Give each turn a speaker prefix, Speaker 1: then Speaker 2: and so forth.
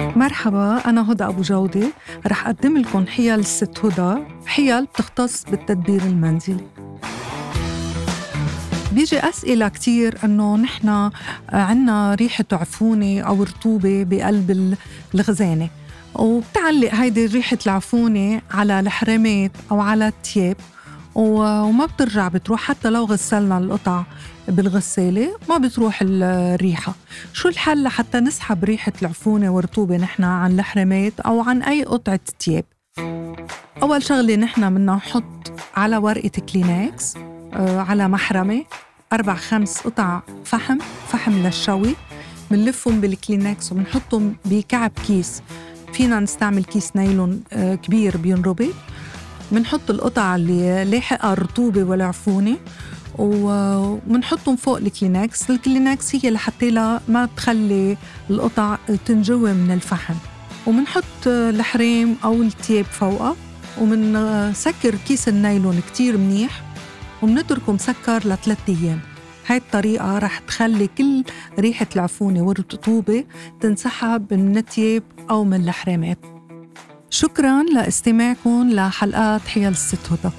Speaker 1: مرحبا أنا هدى أبو جودة. رح أقدم لكم حيل الست هدى. حيل بتختص بالتدبير المنزلي بيجي أسئلة كتير إنه نحن عنا ريحة عفونة أو رطوبة بقلب الخزانة وبتعلق هيدي ريحة العفونة على الحرامات أو على التياب. وما بترجع بتروح حتى لو غسلنا القطع بالغسالة ما بتروح الريحة. شو الحل لحتى نسحب ريحة العفونة والرطوبة إن عن الحرامات أو عن أي قطعة تياب أول شغلة نحن بدنا نحط على ورقة كلينكس آه، على محرمة أربع خمس قطع فحم فحم للشوي بنلفهم بالكلينكس وبنحطهم بكعب كيس. فينا نستعمل كيس نايلون آه، كبير بينربط. بنحط القطع اللي لاحقة الرطوبة والعفونة وبنحطهم فوق الكلينكس. الكلينكس هي لحتى لا ما تخلي القطع تنجوى من الفحم. وبنحط الحرام أو التياب فوقها وبنسكر كيس النايلون كتير منيح وبنتركه مسكر لثلاث أيام. هاي الطريقة رح تخلي كل ريحة العفونة والرطوبة تنسحب من التياب أو من الحرامات شكرا لاستماعكم لحلقات حيل الست هدى